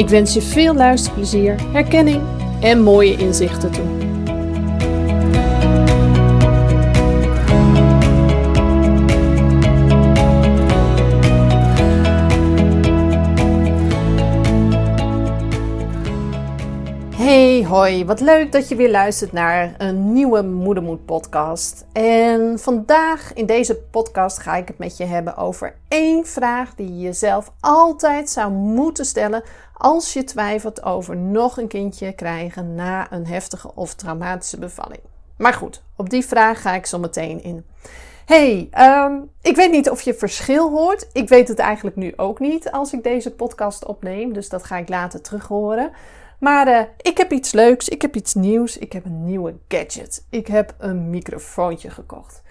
Ik wens je veel luisterplezier, herkenning en mooie inzichten toe. Hoi, wat leuk dat je weer luistert naar een nieuwe Moedermoed podcast. En vandaag in deze podcast ga ik het met je hebben over één vraag die je jezelf altijd zou moeten stellen als je twijfelt over nog een kindje krijgen na een heftige of traumatische bevalling. Maar goed, op die vraag ga ik zo meteen in. Hey, um, ik weet niet of je verschil hoort. Ik weet het eigenlijk nu ook niet als ik deze podcast opneem, dus dat ga ik later terug horen. Maar uh, ik heb iets leuks, ik heb iets nieuws, ik heb een nieuwe gadget. Ik heb een microfoontje gekocht.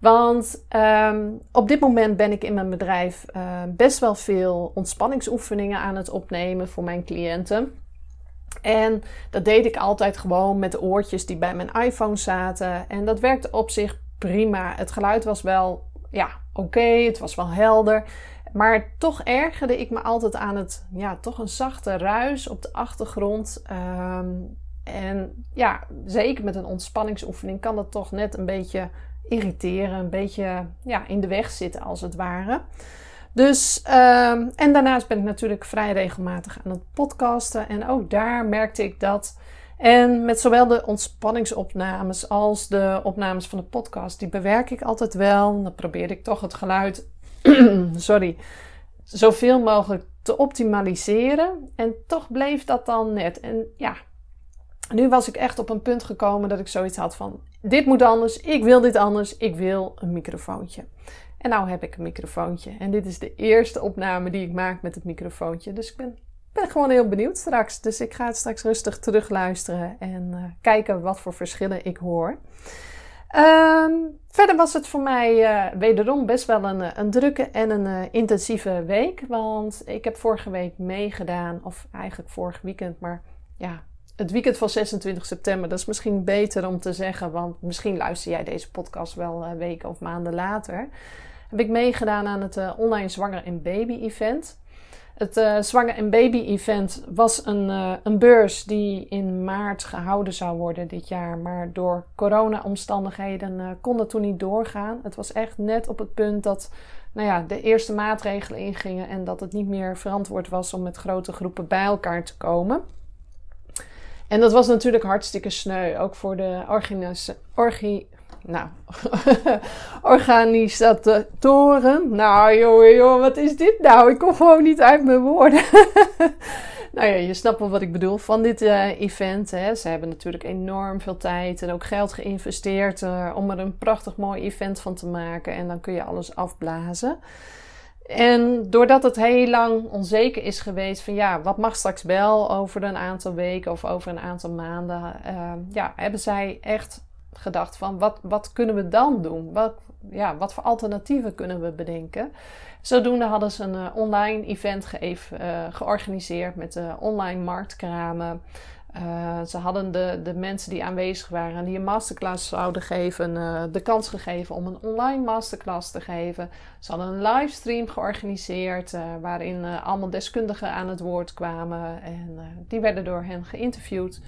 Want um, op dit moment ben ik in mijn bedrijf uh, best wel veel ontspanningsoefeningen aan het opnemen voor mijn cliënten. En dat deed ik altijd gewoon met de oortjes die bij mijn iPhone zaten. En dat werkte op zich prima. Het geluid was wel, ja, oké. Het was wel helder. Maar toch ergerde ik me altijd aan het, ja, toch een zachte ruis op de achtergrond. Um, en ja, zeker met een ontspanningsoefening kan dat toch net een beetje irriteren, een beetje ja, in de weg zitten als het ware. Dus, um, en daarnaast ben ik natuurlijk vrij regelmatig aan het podcasten. En ook daar merkte ik dat. En met zowel de ontspanningsopnames als de opnames van de podcast, die bewerk ik altijd wel. Dan probeer ik toch het geluid, sorry, zoveel mogelijk te optimaliseren. En toch bleef dat dan net. En ja, nu was ik echt op een punt gekomen dat ik zoiets had van: dit moet anders, ik wil dit anders, ik wil een microfoontje. En nou heb ik een microfoontje. En dit is de eerste opname die ik maak met het microfoontje. Dus ik ben, ben gewoon heel benieuwd straks. Dus ik ga het straks rustig terugluisteren en uh, kijken wat voor verschillen ik hoor. Um, verder was het voor mij uh, wederom best wel een, een drukke en een uh, intensieve week. Want ik heb vorige week meegedaan, of eigenlijk vorig weekend, maar ja, het weekend van 26 september. Dat is misschien beter om te zeggen, want misschien luister jij deze podcast wel uh, weken of maanden later. Heb ik meegedaan aan het online zwanger en baby event. Het uh, zwanger en baby event was een, een beurs die in maart gehouden zou worden dit jaar. Maar door corona-omstandigheden kon dat toen niet doorgaan. Het was echt net op het punt dat nou ja, de eerste maatregelen ingingen en dat het niet meer verantwoord was om met grote groepen bij elkaar te komen. En dat was natuurlijk hartstikke sneu. Ook voor de orgi, nou, organisatoren. Nou, joh, joh, wat is dit nou? Ik kom gewoon niet uit mijn woorden. nou ja, je snapt wel wat ik bedoel van dit uh, event. Hè. Ze hebben natuurlijk enorm veel tijd en ook geld geïnvesteerd uh, om er een prachtig mooi event van te maken. En dan kun je alles afblazen. En doordat het heel lang onzeker is geweest van ja, wat mag straks wel over een aantal weken of over een aantal maanden, uh, ja, hebben zij echt gedacht van wat, wat kunnen we dan doen? Wat, ja, wat voor alternatieven kunnen we bedenken? Zodoende hadden ze een uh, online event ge uh, georganiseerd met online marktkramen. Ze hadden de, de mensen die aanwezig waren, die een masterclass zouden geven, de kans gegeven om een online masterclass te geven. Ze hadden een livestream georganiseerd waarin allemaal deskundigen aan het woord kwamen en die werden door hen geïnterviewd.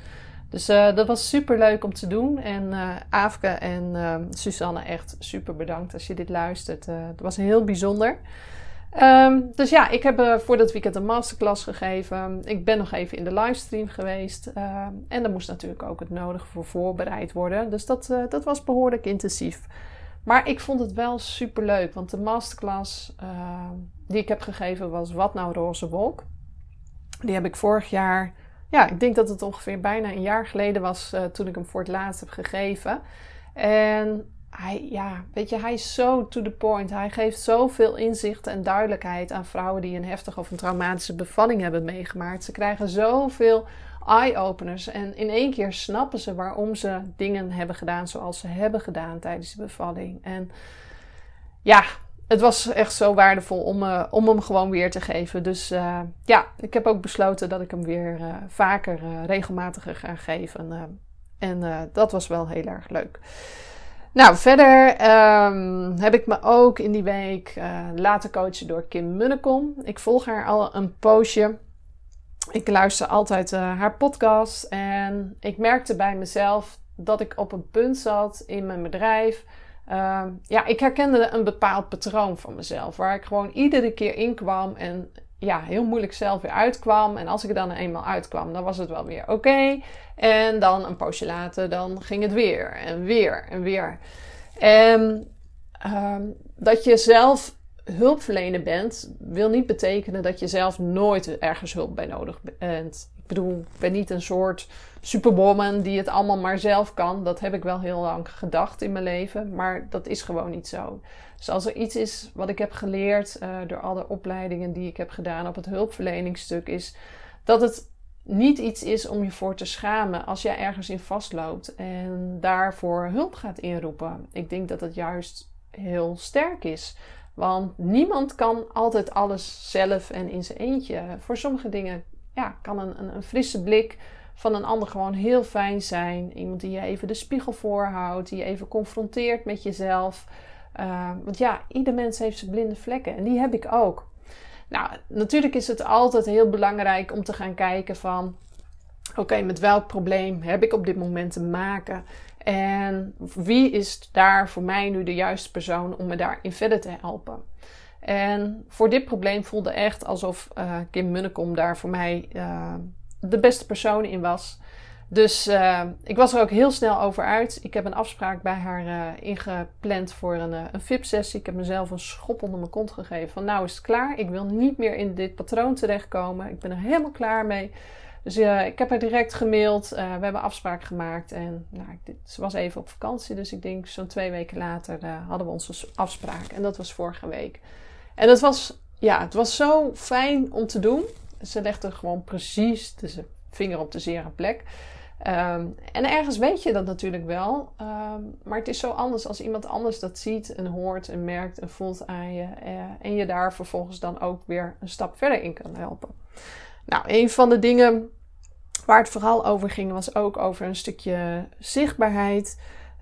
Dus dat was super leuk om te doen. En Aafke en Susanne, echt super bedankt als je dit luistert. het was heel bijzonder. Ehm, dus ja, ik heb voor dat weekend een masterclass gegeven. Ik ben nog even in de livestream geweest. Uh, en er moest natuurlijk ook het nodige voor voorbereid worden. Dus dat, dat was behoorlijk intensief. Maar ik vond het wel super leuk. Want de masterclass ehm, die ik heb gegeven was Wat nou roze wolk. Die heb ik vorig jaar... Ja, ik denk dat het ongeveer bijna een jaar geleden was eh, toen ik hem voor het laatst heb gegeven. En hij, ja, weet je, hij is zo to the point. Hij geeft zoveel inzicht en duidelijkheid aan vrouwen die een heftige of een traumatische bevalling hebben meegemaakt. Ze krijgen zoveel eye-openers en in één keer snappen ze waarom ze dingen hebben gedaan zoals ze hebben gedaan tijdens de bevalling. En ja, het was echt zo waardevol om, uh, om hem gewoon weer te geven. Dus uh, ja, ik heb ook besloten dat ik hem weer uh, vaker, regelmatiger ga geven. en dat was wel heel erg leuk. Nou, verder um, heb ik me ook in die week laten coachen door Kim Munnekom. Ik volg haar al een poosje. Ik luister altijd haar podcast. En ik merkte bij mezelf dat ik op een punt zat in mijn bedrijf. Uh, ja, ik herkende een bepaald patroon van mezelf. Waar ik gewoon iedere keer in kwam en ja, heel moeilijk zelf weer uitkwam. En als ik er dan eenmaal uitkwam, dan was het wel weer oké. En dan een poosje later, dan ging het weer en weer en weer. En uh, dat je zelf hulpverlener bent, wil niet betekenen dat je zelf nooit ergens hulp bij nodig bent. Bedoel, ik ben niet een soort superwoman die het allemaal maar zelf kan. Dat heb ik wel heel lang gedacht in mijn leven, maar dat is gewoon niet zo. Dus als er iets is wat ik heb geleerd uh, door alle opleidingen die ik heb gedaan op het hulpverleningsstuk, is dat het niet iets is om je voor te schamen als jij ergens in vastloopt en daarvoor hulp gaat inroepen. Ik denk dat het juist heel sterk is. Want niemand kan altijd alles zelf en in zijn eentje. Voor sommige dingen ja, kan een, een, een frisse blik van een ander gewoon heel fijn zijn. Iemand die je even de spiegel voorhoudt, die je even confronteert met jezelf. Uh, want ja, ieder mens heeft zijn blinde vlekken en die heb ik ook. Nou, natuurlijk is het altijd heel belangrijk om te gaan kijken van... Oké, met welk probleem heb ik op dit moment te maken? En wie is daar voor mij nu de juiste persoon om me daarin verder te helpen? En voor dit probleem voelde echt alsof uh, Kim Munnekom daar voor mij uh, de beste persoon in was. Dus uh, ik was er ook heel snel over uit. Ik heb een afspraak bij haar uh, ingepland voor een, uh, een VIP-sessie. Ik heb mezelf een schop onder mijn kont gegeven. Van nou is het klaar. Ik wil niet meer in dit patroon terechtkomen. Ik ben er helemaal klaar mee. Dus ik heb haar direct gemaild. we hebben afspraak gemaakt. En nou, ze was even op vakantie. Dus ik denk zo'n twee weken later hadden we onze afspraak. En dat was vorige week. En het was, ja, het was zo fijn om te doen. Ze legde gewoon precies de vinger op de zere plek. Um, en ergens weet je dat natuurlijk wel. Um, maar het is zo anders als iemand anders dat ziet en hoort en merkt en voelt aan je. Uh, en je daar vervolgens dan ook weer een stap verder in kan helpen. Nou, een van de dingen waar het vooral over ging, was ook over een stukje zichtbaarheid.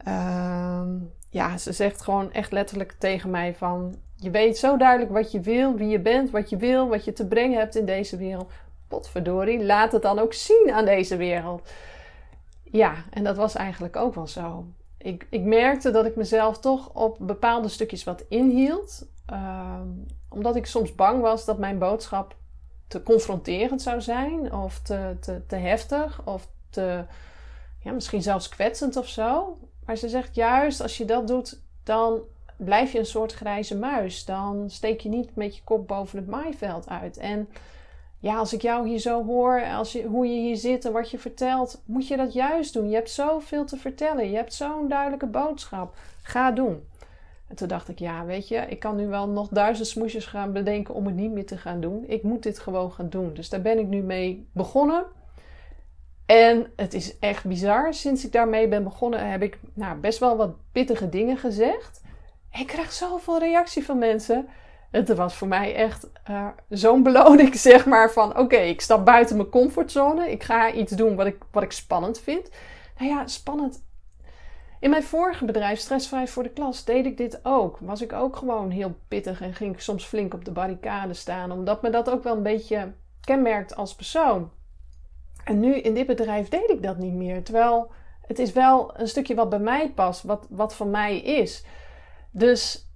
Um, ja, ze zegt gewoon echt letterlijk tegen mij van... Je weet zo duidelijk wat je wil, wie je bent, wat je wil, wat je te brengen hebt in deze wereld. Potverdorie, laat het dan ook zien aan deze wereld. Ja, en dat was eigenlijk ook wel zo. Ik, ik merkte dat ik mezelf toch op bepaalde stukjes wat inhield. Uh, omdat ik soms bang was dat mijn boodschap te confronterend zou zijn. Of te, te, te heftig. Of te, ja, misschien zelfs kwetsend of zo. Maar ze zegt juist, als je dat doet, dan blijf je een soort grijze muis. Dan steek je niet met je kop boven het maaiveld uit. En ja, als ik jou hier zo hoor, als je, hoe je hier zit en wat je vertelt, moet je dat juist doen. Je hebt zoveel te vertellen. Je hebt zo'n duidelijke boodschap. Ga doen. En toen dacht ik, ja, weet je, ik kan nu wel nog duizend smoesjes gaan bedenken om het niet meer te gaan doen. Ik moet dit gewoon gaan doen. Dus daar ben ik nu mee begonnen. En het is echt bizar. Sinds ik daarmee ben begonnen, heb ik nou, best wel wat pittige dingen gezegd. Ik krijg zoveel reactie van mensen het was voor mij echt uh, zo'n beloning, zeg maar, van oké, ik stap buiten mijn comfortzone. Ik ga iets doen wat ik, wat ik spannend vind. Nou ja, spannend. In mijn vorige bedrijf, Stressvrij voor de Klas, deed ik dit ook. Was ik ook gewoon heel pittig en ging ik soms flink op de barricade staan. Omdat me dat ook wel een beetje kenmerkt als persoon. En nu in dit bedrijf deed ik dat niet meer. Terwijl het is wel een stukje wat bij mij past, wat, wat van mij is. Dus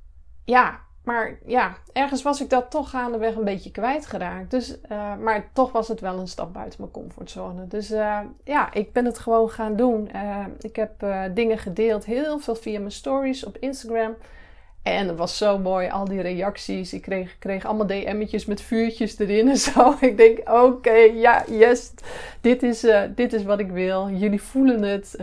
ja, maar ja, ergens was ik dat toch gaandeweg een beetje kwijtgeraakt. Dus, uh, maar toch was het wel een stap buiten mijn comfortzone. Dus uh, ja, ik ben het gewoon gaan doen. Uh, ik heb dingen gedeeld, heel veel via mijn stories op Instagram. En het was zo mooi, al die reacties. Ik kreeg, kreeg allemaal DM'tjes met vuurtjes erin en zo. Ik denk, oké, ja, yes, dit is, dit is wat ik wil. Jullie voelen het.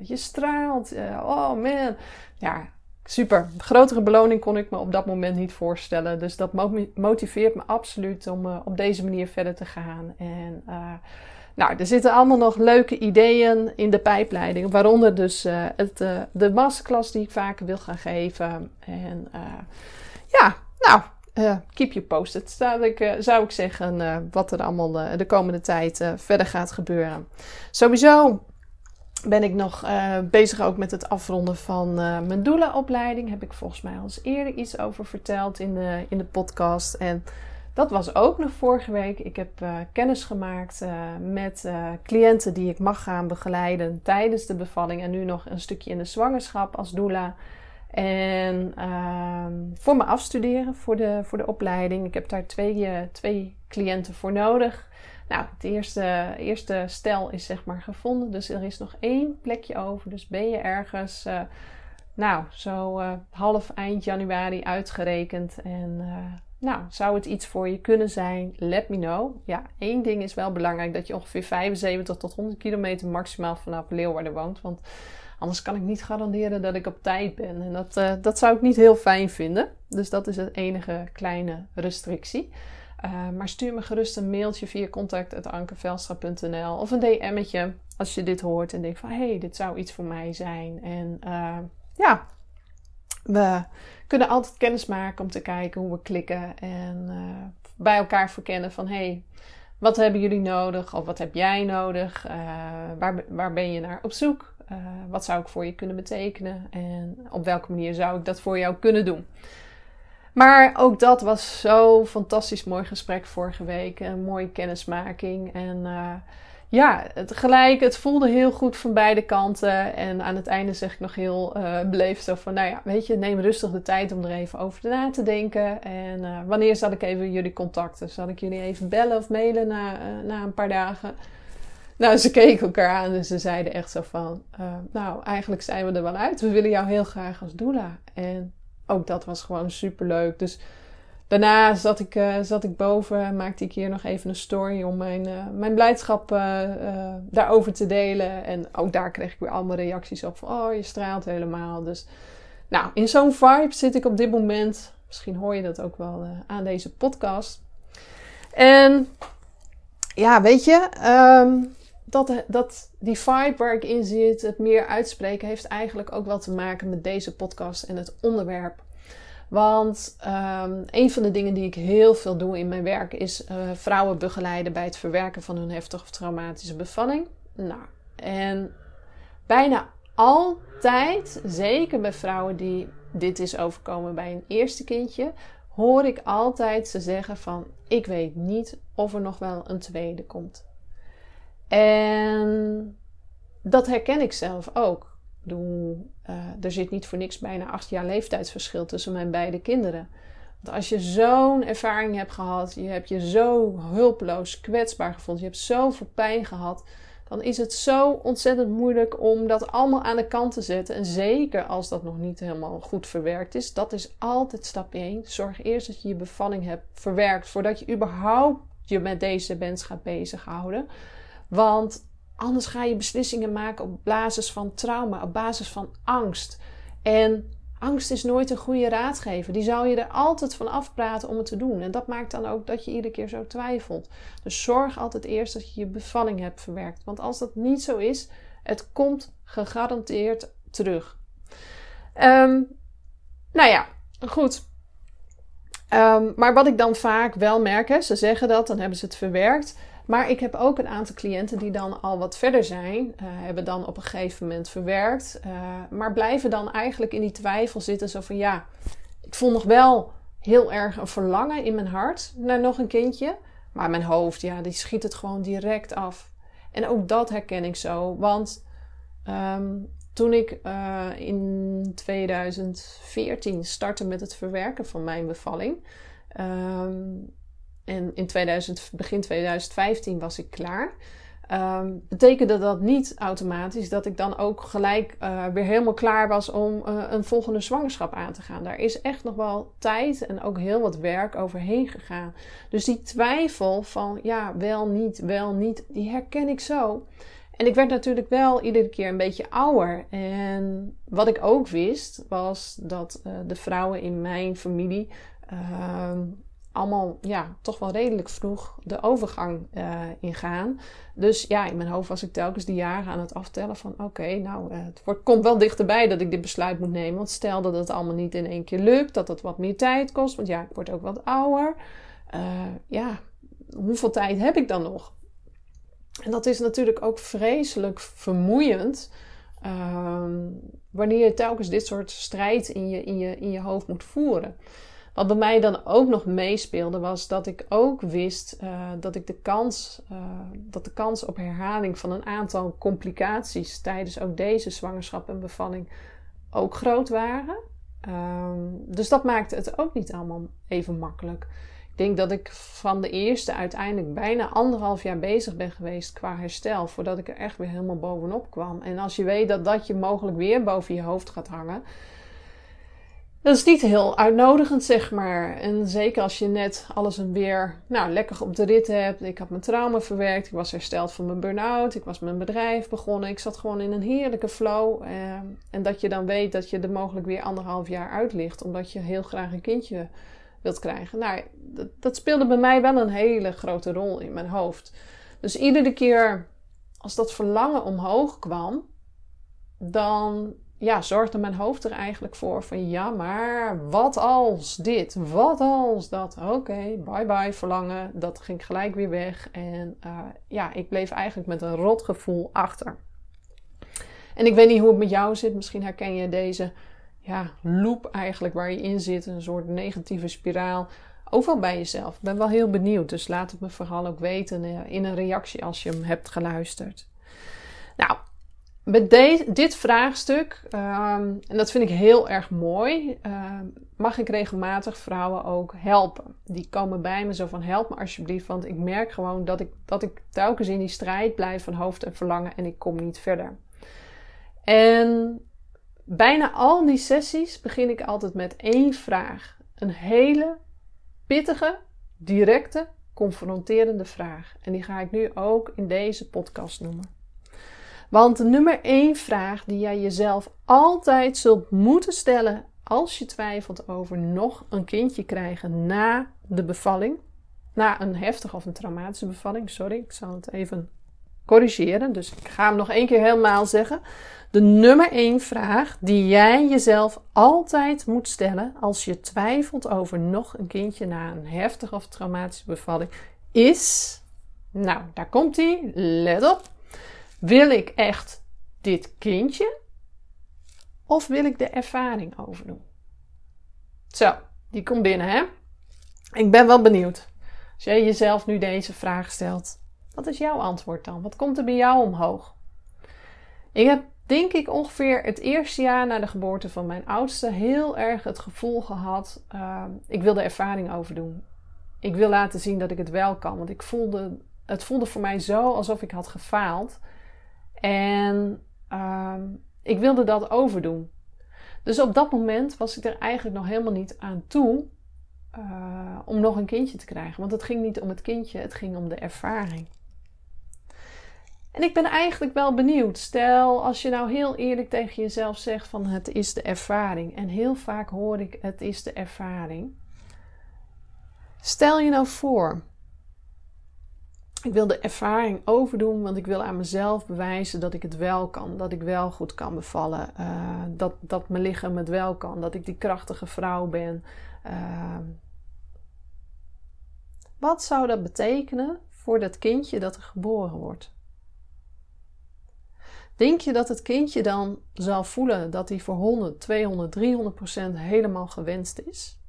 je straalt. oh man. Ja, super. Grotere beloning kon ik me op dat moment niet voorstellen. Dus dat motiveert me absoluut om op deze manier verder te gaan. En nou, er zitten allemaal nog leuke ideeën in de pijpleiding. Waaronder dus uh, het, de masterclass die ik vaker wil gaan geven. En ja, nou, keep you posted, zou ik, zou ik zeggen. wat er allemaal de komende tijd verder gaat gebeuren. Sowieso ben ik nog bezig ook met het afronden van uh, mijn doelenopleiding. Heb ik volgens mij al eens eerder iets over verteld in de, in de podcast. En dat was ook nog vorige week. Ik heb uh, kennis gemaakt met cliënten die ik mag gaan begeleiden tijdens de bevalling. En nu nog een stukje in de zwangerschap als doula. En ehm, voor me afstuderen voor de, voor de opleiding. Ik heb daar twee, twee cliënten voor nodig. Nou, het eerste, eerste stel is zeg maar gevonden. Dus er is nog één plekje over. Dus ben je ergens, nou, zo half eind januari uitgerekend. En nou, zou het iets voor je kunnen zijn? Let me know. Ja, één ding is wel belangrijk. Dat je ongeveer 75 tot 100 kilometer maximaal vanaf Leeuwarden woont. Want anders kan ik niet garanderen dat ik op tijd ben. En dat, dat zou ik niet heel fijn vinden. Dus dat is het enige kleine restrictie. Uh, maar stuur me gerust een mailtje via contact.ankevelstra.nl of een DM'tje als je dit hoort en denkt van hé, hey, dit zou iets voor mij zijn. En uh, ja, we kunnen altijd kennis maken om te kijken hoe we klikken en uh, bij elkaar verkennen van hey, wat hebben jullie nodig of wat heb jij nodig? waar, waar ben je naar op zoek? wat zou ik voor je kunnen betekenen en op welke manier zou ik dat voor jou kunnen doen? Maar ook dat was zo fantastisch mooi gesprek vorige week. Een mooie kennismaking. En ja, gelijk, het voelde heel goed van beide kanten. En aan het einde zeg ik nog heel uh, beleefd zo van... Nou ja, weet je, neem rustig de tijd om er even over na te denken. En uh, wanneer zal ik even jullie contacten? Zal ik jullie even bellen of mailen na, na een paar dagen? Nou, ze keken elkaar aan en ze zeiden echt zo van... nou, eigenlijk zijn we er wel uit. We willen jou heel graag als doula. En ook dat was gewoon super leuk. Dus daarna zat ik, uh, zat ik boven, maakte ik hier nog even een story om mijn, uh, mijn blijdschap uh, daarover te delen. En ook daar kreeg ik weer allemaal reacties op oh, je straalt helemaal. Dus nou, in zo'n vibe zit ik op dit moment. Misschien hoor je dat ook wel aan deze podcast. En ja, weet je, um, dat, dat die vibe waar ik in zit, het meer uitspreken, heeft eigenlijk ook wel te maken met deze podcast en het onderwerp. Want um, een van de dingen die ik heel veel doe in mijn werk is uh, vrouwen begeleiden bij het verwerken van hun heftige of traumatische bevalling. Nou, en bijna altijd, zeker bij vrouwen die dit is overkomen bij een eerste kindje, hoor ik altijd ze zeggen van ik weet niet of er nog wel een tweede komt. En dat herken ik zelf ook. Uh, er zit niet voor niks bijna acht jaar leeftijdsverschil tussen mijn beide kinderen. Want als je zo'n ervaring hebt gehad, je hebt je zo hulpeloos, kwetsbaar gevoeld, je hebt zoveel pijn gehad, dan is het zo ontzettend moeilijk om dat allemaal aan de kant te zetten. En zeker als dat nog niet helemaal goed verwerkt is, dat is altijd stap 1. Zorg eerst dat je je bevalling hebt verwerkt voordat je überhaupt je met deze wens gaat bezighouden. Want anders ga je beslissingen maken op basis van trauma, op basis van angst. En angst is nooit een goede raadgever. Die zou je er altijd van afpraten om het te doen. En dat maakt dan ook dat je iedere keer zo twijfelt. Dus zorg altijd eerst dat je je bevalling hebt verwerkt. Want als dat niet zo is, het komt gegarandeerd terug. Um, nou ja, goed. Um, maar wat ik dan vaak wel merk, hè, ze zeggen dat, dan hebben ze het verwerkt. Maar ik heb ook een aantal cliënten die dan al wat verder zijn, uh, hebben dan op een gegeven moment verwerkt, uh, maar blijven dan eigenlijk in die twijfel zitten. Zo van ja, ik voel nog wel heel erg een verlangen in mijn hart naar nog een kindje, maar mijn hoofd, ja, die schiet het gewoon direct af. En ook dat herken ik zo, want um, toen ik uh, in 2014 startte met het verwerken van mijn bevalling. Um, en in 2000, begin 2015 was ik klaar. Um, betekende dat niet automatisch dat ik dan ook gelijk uh, weer helemaal klaar was om uh, een volgende zwangerschap aan te gaan. Daar is echt nog wel tijd en ook heel wat werk overheen gegaan. Dus die twijfel van ja, wel niet, wel niet, die herken ik zo. En ik werd natuurlijk wel iedere keer een beetje ouder. En wat ik ook wist, was dat uh, de vrouwen in mijn familie ehm, allemaal ja, toch wel redelijk vroeg de overgang uh, ingaan. Dus ja, in mijn hoofd was ik telkens die jaren aan het aftellen van oké, nou, uh, het wordt, komt wel dichterbij dat ik dit besluit moet nemen. Want stel dat het allemaal niet in één keer lukt, dat het wat meer tijd kost. Want ja, ik word ook wat ouder. Uh, ja, hoeveel tijd heb ik dan nog? En dat is natuurlijk ook vreselijk vermoeiend. Ehm, wanneer je telkens dit soort strijd in je, in, je, in je hoofd moet voeren. Wat bij mij dan ook nog meespeelde, was dat ik ook wist uh, dat ik de kans, uh, dat de kans op herhaling van een aantal complicaties tijdens ook deze zwangerschap en bevalling ook groot waren. Um, dus dat maakte het ook niet allemaal even makkelijk. Ik denk dat ik van de eerste uiteindelijk bijna anderhalf jaar bezig ben geweest qua herstel, voordat ik er echt weer helemaal bovenop kwam. En als je weet dat dat je mogelijk weer boven je hoofd gaat hangen, dat is niet heel uitnodigend, zeg maar. En zeker als je net alles en weer nou, lekker op de rit hebt. Ik had mijn trauma verwerkt. Ik was hersteld van mijn burn-out. Ik was mijn bedrijf begonnen. Ik zat gewoon in een heerlijke flow. Eh, en dat je dan weet dat je er mogelijk weer anderhalf jaar uit ligt. Omdat je heel graag een kindje wilt krijgen. Nou, dat, dat speelde bij mij wel een hele grote rol in mijn hoofd. Dus iedere keer als dat verlangen omhoog kwam, dan ja, zorgde mijn hoofd er eigenlijk voor van ja, maar wat als dit? Wat als dat? Oké, bye bye verlangen. Dat ging gelijk weer weg. En uh, ja, ik bleef eigenlijk met een rot gevoel achter. En ik weet niet hoe het met jou zit. Misschien herken je deze ja, loop eigenlijk waar je in zit. Een soort negatieve spiraal. Overal bij jezelf. Ik ben wel heel benieuwd. Dus laat het me vooral ook weten uh, in een reactie als je hem hebt geluisterd. Nou, met dit vraagstuk, um, en dat vind ik heel erg mooi, uh, mag ik regelmatig vrouwen ook helpen. Die komen bij me zo van help me alsjeblieft, want ik merk gewoon dat ik, dat ik telkens in die strijd blijf van hoofd en verlangen en ik kom niet verder. En bijna al die sessies begin ik altijd met één vraag. Een hele pittige, directe, confronterende vraag. En die ga ik nu ook in deze podcast noemen. Want de nummer één vraag die jij jezelf altijd zult moeten stellen als je twijfelt over nog een kindje krijgen na de bevalling, na een heftige of een traumatische bevalling, sorry, ik zal het even corrigeren, dus ik ga hem nog één keer helemaal zeggen. De nummer één vraag die jij jezelf altijd moet stellen als je twijfelt over nog een kindje na een heftige of traumatische bevalling is, nou, daar komt hij, let op. Wil ik echt dit kindje? Of wil ik de ervaring overdoen? Zo, die komt binnen, hè? Ik ben wel benieuwd. Als jij jezelf nu deze vraag stelt, wat is jouw antwoord dan? Wat komt er bij jou omhoog? Ik heb, denk ik, ongeveer het eerste jaar na de geboorte van mijn oudste heel erg het gevoel gehad: uh, ik wil de ervaring overdoen. Ik wil laten zien dat ik het wel kan. Want ik voelde, het voelde voor mij zo alsof ik had gefaald. En uh, ik wilde dat overdoen. Dus op dat moment was ik er eigenlijk nog helemaal niet aan toe uh, om nog een kindje te krijgen. Want het ging niet om het kindje, het ging om de ervaring. En ik ben eigenlijk wel benieuwd. Stel, als je nou heel eerlijk tegen jezelf zegt van het is de ervaring. En heel vaak hoor ik het is de ervaring. Stel je nou voor ik wil de ervaring overdoen, want ik wil aan mezelf bewijzen dat ik het wel kan. Dat ik wel goed kan bevallen. Uh, dat, dat mijn lichaam het wel kan. Dat ik die krachtige vrouw ben. Uh, wat zou dat betekenen voor dat kindje dat er geboren wordt? Denk je dat het kindje dan zal voelen dat hij voor 100, 200, 300 procent helemaal gewenst is?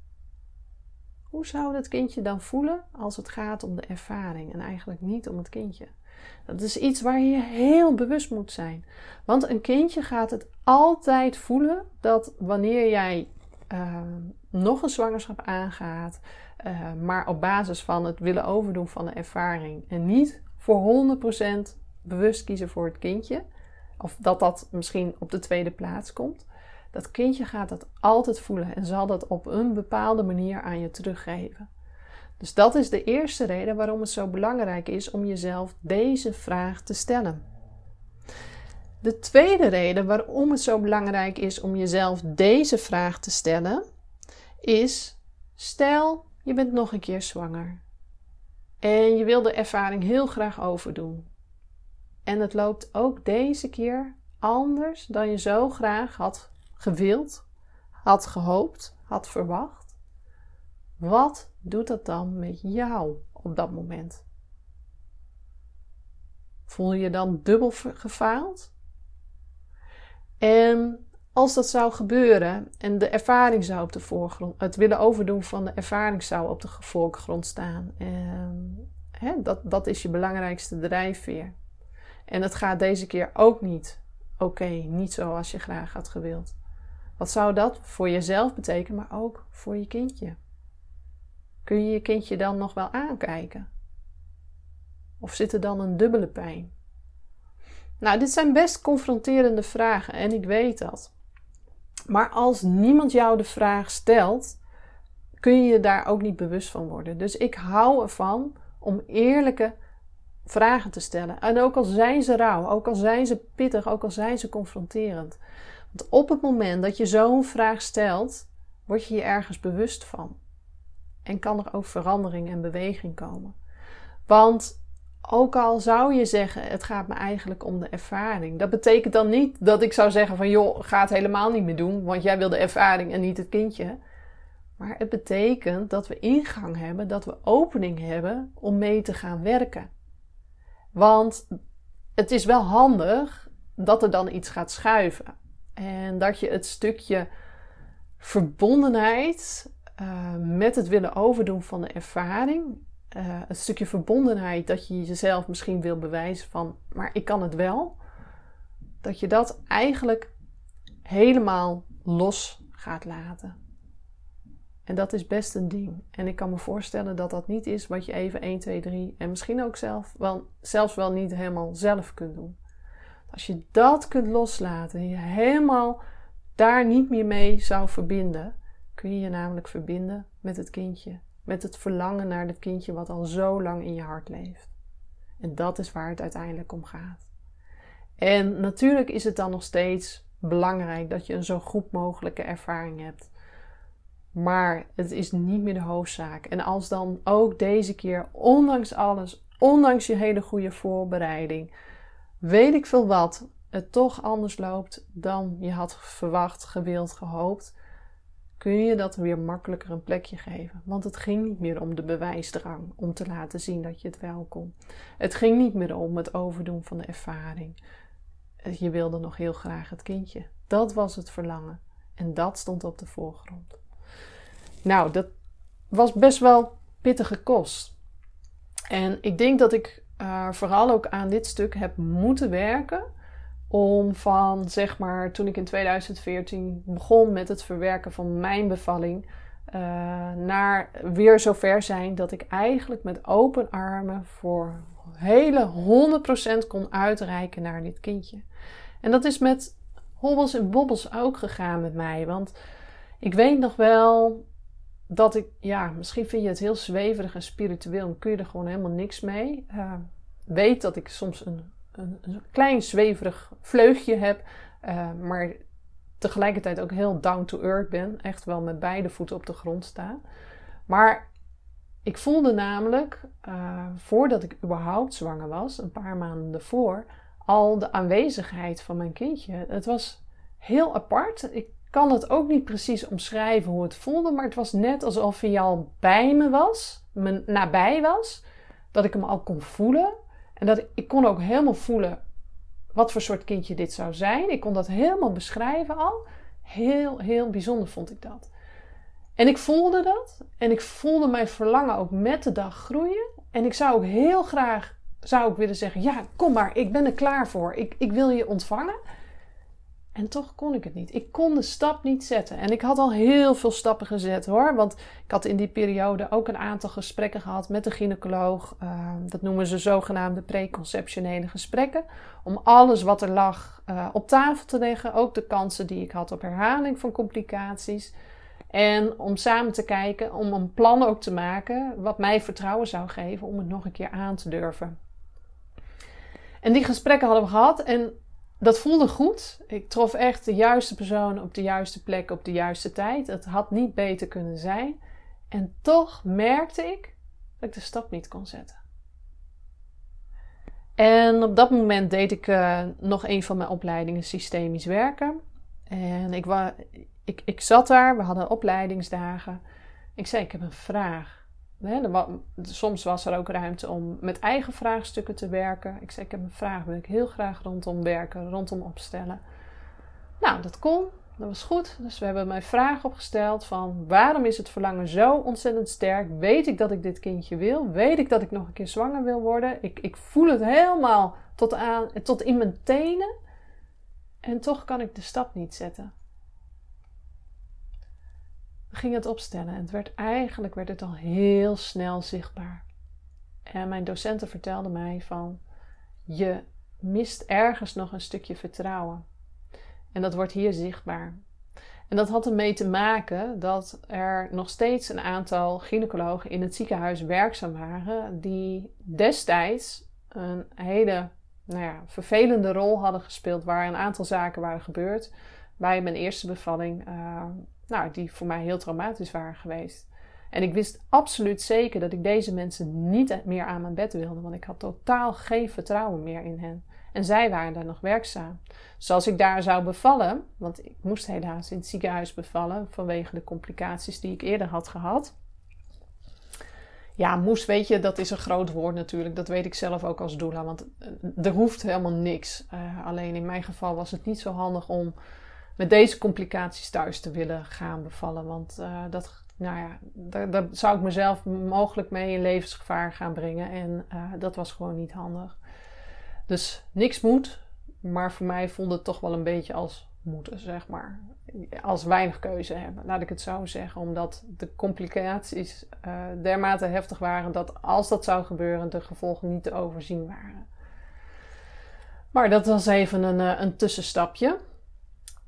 Hoe zou dat kindje dan voelen als het gaat om de ervaring en eigenlijk niet om het kindje? Dat is iets waar je heel bewust moet zijn. Want een kindje gaat het altijd voelen dat wanneer jij uh, nog een zwangerschap aangaat, uh, maar op basis van het willen overdoen van de ervaring en niet voor 100% bewust kiezen voor het kindje, of dat dat misschien op de tweede plaats komt, dat kindje gaat dat altijd voelen en zal dat op een bepaalde manier aan je teruggeven. Dus dat is de eerste reden waarom het zo belangrijk is om jezelf deze vraag te stellen. De tweede reden waarom het zo belangrijk is om jezelf deze vraag te stellen, is: stel je bent nog een keer zwanger en je wil de ervaring heel graag overdoen. En het loopt ook deze keer anders dan je zo graag had gewild, had gehoopt, had verwacht. Wat doet dat dan met jou op dat moment? Voel je dan dubbel gefaald? En als dat zou gebeuren en de ervaring zou op de voorgrond, het willen overdoen van de ervaring zou op de voorgrond staan, en, hè, dat, dat is je belangrijkste drijfveer. En het gaat deze keer ook niet oké, niet zoals je graag had gewild. Wat zou dat voor jezelf betekenen, maar ook voor je kindje? Kun je je kindje dan nog wel aankijken? Of zit er dan een dubbele pijn? Nou, dit zijn best confronterende vragen en ik weet dat. Maar als niemand jou de vraag stelt, kun je je daar ook niet bewust van worden. Dus ik hou ervan om eerlijke vragen te stellen. En ook al zijn ze rauw, ook al zijn ze pittig, ook al zijn ze confronterend. Want op het moment dat je zo'n vraag stelt, word je je ergens bewust van. En kan er ook verandering en beweging komen. Want ook al zou je zeggen, het gaat me eigenlijk om de ervaring. Dat betekent dan niet dat ik zou zeggen van joh, ga het helemaal niet meer doen, want jij wil de ervaring en niet het kindje. Maar het betekent dat we ingang hebben, dat we opening hebben om mee te gaan werken. Want het is wel handig dat er dan iets gaat schuiven. En dat je het stukje verbondenheid uh, met het willen overdoen van de ervaring, uh, het stukje verbondenheid dat je jezelf misschien wil bewijzen van, maar ik kan het wel, dat je dat eigenlijk helemaal los gaat laten. En dat is best een ding. En ik kan me voorstellen dat dat niet is wat je even 1, 2, 3 en misschien ook zelf wel, zelfs wel niet helemaal zelf kunt doen. Als je dat kunt loslaten en je helemaal daar niet meer mee zou verbinden, kun je je namelijk verbinden met het kindje. Met het verlangen naar het kindje wat al zo lang in je hart leeft. En dat is waar het uiteindelijk om gaat. En natuurlijk is het dan nog steeds belangrijk dat je een zo goed mogelijke ervaring hebt. Maar het is niet meer de hoofdzaak. En als dan ook deze keer, ondanks alles, ondanks je hele goede voorbereiding, weet ik veel wat, het toch anders loopt dan je had verwacht, gewild, gehoopt, kun je dat weer makkelijker een plekje geven. Want het ging niet meer om de bewijsdrang, om te laten zien dat je het wel kon. Het ging niet meer om het overdoen van de ervaring. Je wilde nog heel graag het kindje. Dat was het verlangen. En dat stond op de voorgrond. Nou, dat was best wel pittige kost. En ik denk dat ik uh, vooral ook aan dit stuk heb moeten werken. Om van, zeg maar, toen ik in 2014 begon met het verwerken van mijn bevalling. Uh, naar weer zover zijn dat ik eigenlijk met open armen voor hele 100% kon uitreiken naar dit kindje. En dat is met hobbels en bobbels ook gegaan met mij. Want ik weet nog wel dat ik, ja, misschien vind je het heel zweverig en spiritueel en kun je er gewoon helemaal niks mee. Uh, weet dat ik soms een, een, een, klein zweverig vleugje heb, uh, maar tegelijkertijd ook heel down to earth ben. Echt wel met beide voeten op de grond sta. Maar ik voelde namelijk, uh, voordat ik überhaupt zwanger was, een paar maanden ervoor, al de aanwezigheid van mijn kindje. Het was heel apart. Ik kan het ook niet precies omschrijven hoe het voelde, maar het was net alsof hij al bij me was, me nabij was, dat ik hem al kon voelen. En dat ik, ik kon ook helemaal voelen wat voor soort kindje dit zou zijn. Ik kon dat helemaal beschrijven al. Heel, heel bijzonder vond ik dat. En ik voelde dat. En ik voelde mijn verlangen ook met de dag groeien. En ik zou ook heel graag zou ik willen zeggen: Ja, kom maar, ik ben er klaar voor. Ik, ik wil je ontvangen. En toch kon ik het niet. Ik kon de stap niet zetten. En ik had al heel veel stappen gezet hoor. Want ik had in die periode ook een aantal gesprekken gehad met de gynaecoloog. Ehm, dat noemen ze zogenaamde preconceptionele gesprekken. Om alles wat er lag uh, op tafel te leggen. Ook de kansen die ik had op herhaling van complicaties. En om samen te kijken, om een plan ook te maken. Wat mij vertrouwen zou geven om het nog een keer aan te durven. En die gesprekken hadden we gehad. En dat voelde goed. Ik trof echt de juiste persoon op de juiste plek op de juiste tijd. Het had niet beter kunnen zijn. En toch merkte ik dat ik de stap niet kon zetten. En op dat moment deed ik uh, nog een van mijn opleidingen systemisch werken. En ik, wa, ik, ik zat daar, we hadden opleidingsdagen. Ik zei: Ik heb een vraag soms was er ook ruimte om met eigen vraagstukken te werken. Ik zei, ik heb een vraag, wil ik heel graag rondom werken, rondom opstellen. Nou, dat kon, dat was goed. Dus we hebben mijn vraag opgesteld van waarom is het verlangen zo ontzettend sterk? Weet ik dat ik dit kindje wil? Weet ik dat ik nog een keer zwanger wil worden? Ik, ik voel het helemaal tot, aan, tot in mijn tenen. En toch kan ik de stap niet zetten. We gingen het opstellen en het werd eigenlijk werd het al heel snel zichtbaar. En mijn docenten vertelden mij van je mist ergens nog een stukje vertrouwen. En dat wordt hier zichtbaar. En dat had ermee te maken dat er nog steeds een aantal gynaecologen in het ziekenhuis werkzaam waren, die destijds een hele nou ja, vervelende rol hadden gespeeld, waar een aantal zaken waren gebeurd bij mijn eerste bevalling. Uh, nou, die voor mij heel traumatisch waren geweest. En ik wist absoluut zeker dat ik deze mensen niet meer aan mijn bed wilde, want ik had totaal geen vertrouwen meer in hen. En zij waren daar nog werkzaam. Dus als ik daar zou bevallen, want ik moest helaas in het ziekenhuis bevallen vanwege de complicaties die ik eerder had gehad. Ja, moest, weet je, dat is een groot woord natuurlijk. Dat weet ik zelf ook als doula, want er hoeft helemaal niks. Uh, alleen in mijn geval was het niet zo handig om met deze complicaties thuis te willen gaan bevallen. Want uh, dat, nou ja, daar, zou ik mezelf mogelijk mee in levensgevaar gaan brengen. En uh, dat was gewoon niet handig. Dus niks moet, maar voor mij voelde het toch wel een beetje als moeten, zeg maar. Als weinig keuze hebben, laat ik het zo zeggen. Omdat de complicaties uh, dermate heftig waren dat als dat zou gebeuren, de gevolgen niet te overzien waren. Maar dat was even een, een tussenstapje.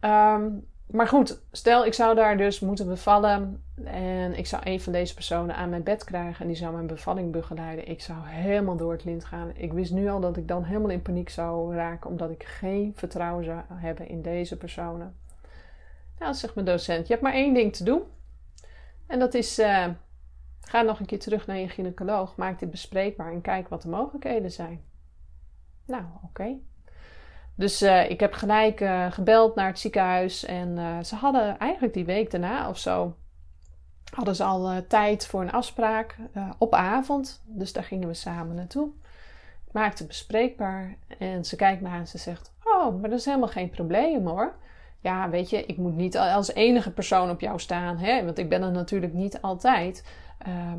Um, maar goed, stel ik zou daar dus moeten bevallen en ik zou een van deze personen aan mijn bed krijgen en die zou mijn bevalling begeleiden. Ik zou helemaal door het lint gaan. Ik wist nu al dat ik dan helemaal in paniek zou raken omdat ik geen vertrouwen zou hebben in deze personen. Nou, zegt mijn docent, je hebt maar één ding te doen. En dat is, uh, ga nog een keer terug naar je gynaecoloog, maak dit bespreekbaar en kijk wat de mogelijkheden zijn. Nou, oké. Dus uh, ik heb gelijk uh, gebeld naar het ziekenhuis. En uh, ze hadden eigenlijk die week daarna of zo. Hadden ze al tijd voor een afspraak op avond. Dus daar gingen we samen naartoe. Ik maakte het bespreekbaar. En ze kijkt me aan en ze zegt: Oh, maar dat is helemaal geen probleem hoor. Ja, weet je, ik moet niet als enige persoon op jou staan. Hè? Want ik ben er natuurlijk niet altijd.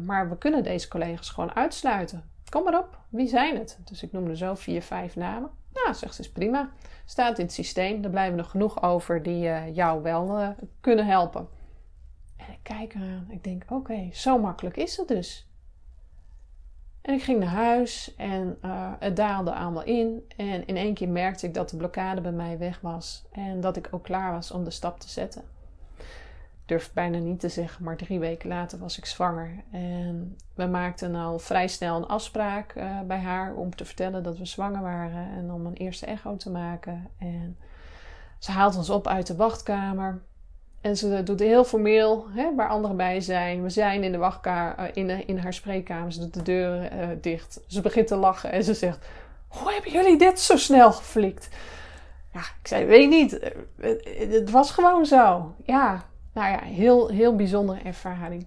maar we kunnen deze collega's gewoon uitsluiten. Kom maar op, wie zijn het? Dus ik noemde zo vier, vijf namen. Nou, zegt ze, is prima. Staat in het systeem. Er blijven er genoeg over die uh, jou wel uh, kunnen helpen. En ik kijk eraan. Ik denk, oké, zo makkelijk is het dus. En ik ging naar huis en uh, het daalde allemaal in. En in één keer merkte ik dat de blokkade bij mij weg was. En dat ik ook klaar was om de stap te zetten durf bijna niet te zeggen, maar drie weken later was ik zwanger. En we maakten al vrij snel een afspraak uh, bij haar om te vertellen dat we zwanger waren en om een eerste echo te maken. En ze haalt ons op uit de wachtkamer. En ze doet heel formeel, hè, waar anderen bij zijn. We zijn in de wachtkamer, uh, in, in haar spreekkamer. Ze doet de deur uh, dicht. Ze begint te lachen en ze zegt: Hoe hebben jullie dit zo snel geflikt? Ja, ik zei: Weet niet. Het was gewoon zo. Ja, nou ja, heel, heel bijzondere ervaring.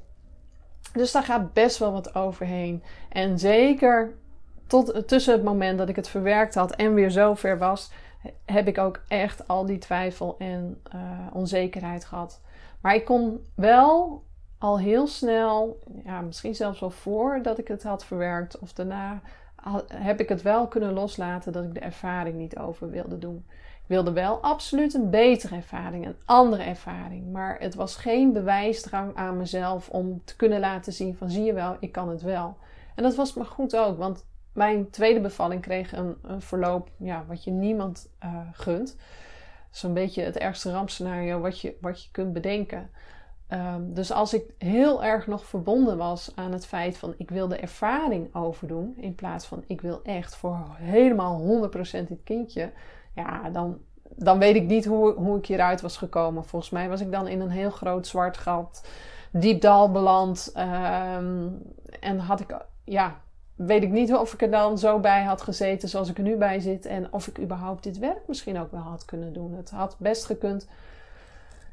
Dus daar gaat best wel wat overheen. En zeker tot, tussen het moment dat ik het verwerkt had en weer zo ver was, heb ik ook echt al die twijfel en uh, onzekerheid gehad. Maar ik kon wel al heel snel, ja, misschien zelfs wel voordat ik het had verwerkt of daarna, heb ik het wel kunnen loslaten dat ik de ervaring niet over wilde doen. Wilde wel absoluut een betere ervaring, een andere ervaring. Maar het was geen bewijsdrang aan mezelf om te kunnen laten zien van zie je wel, ik kan het wel. En dat was maar goed ook, want mijn tweede bevalling kreeg een, een verloop ja, wat je niemand uh, gunt. Zo'n beetje het ergste rampscenario wat je, wat je kunt bedenken. Um, dus als ik heel erg nog verbonden was aan het feit van ik wil de ervaring overdoen, in plaats van ik wil echt voor helemaal 100% dit kindje, ja, dan, dan weet ik niet hoe, hoe ik hieruit was gekomen. Volgens mij was ik dan in een heel groot zwart gat, diep dal beland. Um, en had ik, ja, weet ik niet of ik er dan zo bij had gezeten zoals ik er nu bij zit. En of ik überhaupt dit werk misschien ook wel had kunnen doen. Het had best gekund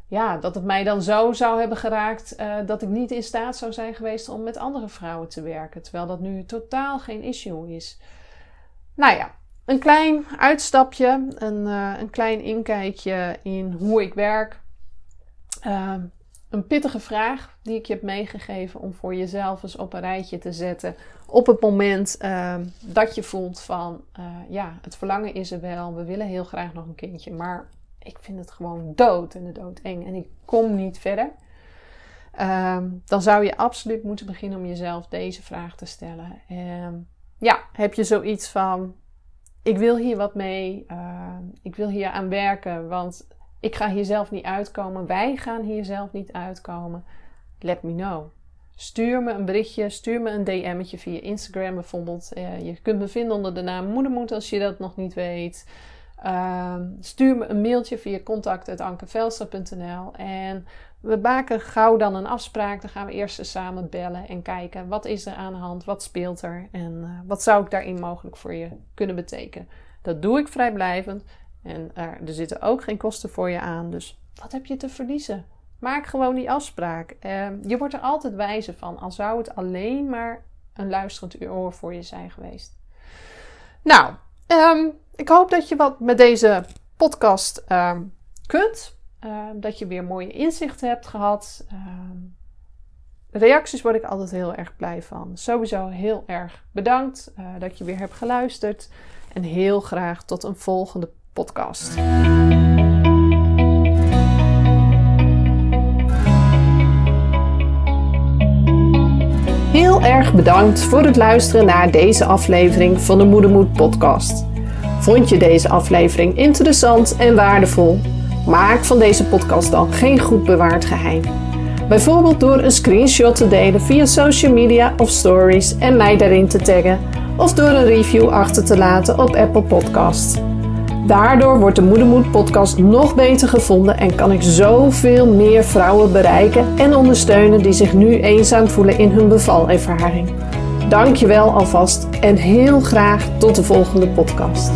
ja, dat het mij dan zo zou hebben geraakt uh, dat ik niet in staat zou zijn geweest om met andere vrouwen te werken. Terwijl dat nu totaal geen issue is. Nou ja, een klein uitstapje, een, uh, een klein inkijkje in hoe ik werk. Uh, een pittige vraag die ik je heb meegegeven om voor jezelf eens op een rijtje te zetten. Op het moment dat je voelt van ja, het verlangen is er wel, we willen heel graag nog een kindje, maar ik vind het gewoon dood en de dood eng en ik kom niet verder. Ehm, dan zou je absoluut moeten beginnen om jezelf deze vraag te stellen. Ja, heb je zoiets van: ik wil hier wat mee, uh, ik wil hier aan werken, want ik ga hier zelf niet uitkomen, wij gaan hier zelf niet uitkomen. Let me know. Stuur me een berichtje, stuur me een DM'tje via Instagram bijvoorbeeld. Uh, je kunt me vinden onder de naam Moedermoed als je dat nog niet weet. Uh, stuur me een mailtje via contact.ankevelster.nl en we maken gauw dan een afspraak. Dan gaan we eerst samen bellen en kijken wat is er aan de hand, wat speelt er en uh, wat zou ik daarin mogelijk voor je kunnen betekenen. Dat doe ik vrijblijvend en uh, er zitten ook geen kosten voor je aan, dus wat heb je te verliezen? Maak gewoon die afspraak. Ehm, je wordt er altijd wijzer van, al zou het alleen maar een luisterend oor voor je zijn geweest. Nou, um, ik hoop dat je wat met deze podcast uh, kunt. Uh, dat je weer mooie inzichten hebt gehad. Uh, reacties word ik altijd heel erg blij van. Sowieso heel erg bedankt uh, dat je weer hebt geluisterd. En heel graag tot een volgende podcast. Heel erg bedankt voor het luisteren naar deze aflevering van de Moedermoed podcast. Vond je deze aflevering interessant en waardevol? Maak van deze podcast dan geen goed bewaard geheim. Bijvoorbeeld door een screenshot te delen via social media of stories en mij daarin te taggen, of door een review achter te laten op Apple Podcasts. Daardoor wordt de Moedermoed podcast nog beter gevonden en kan ik zoveel meer vrouwen bereiken en ondersteunen die zich nu eenzaam voelen in hun bevalervaring. Dankjewel alvast en heel graag tot de volgende podcast.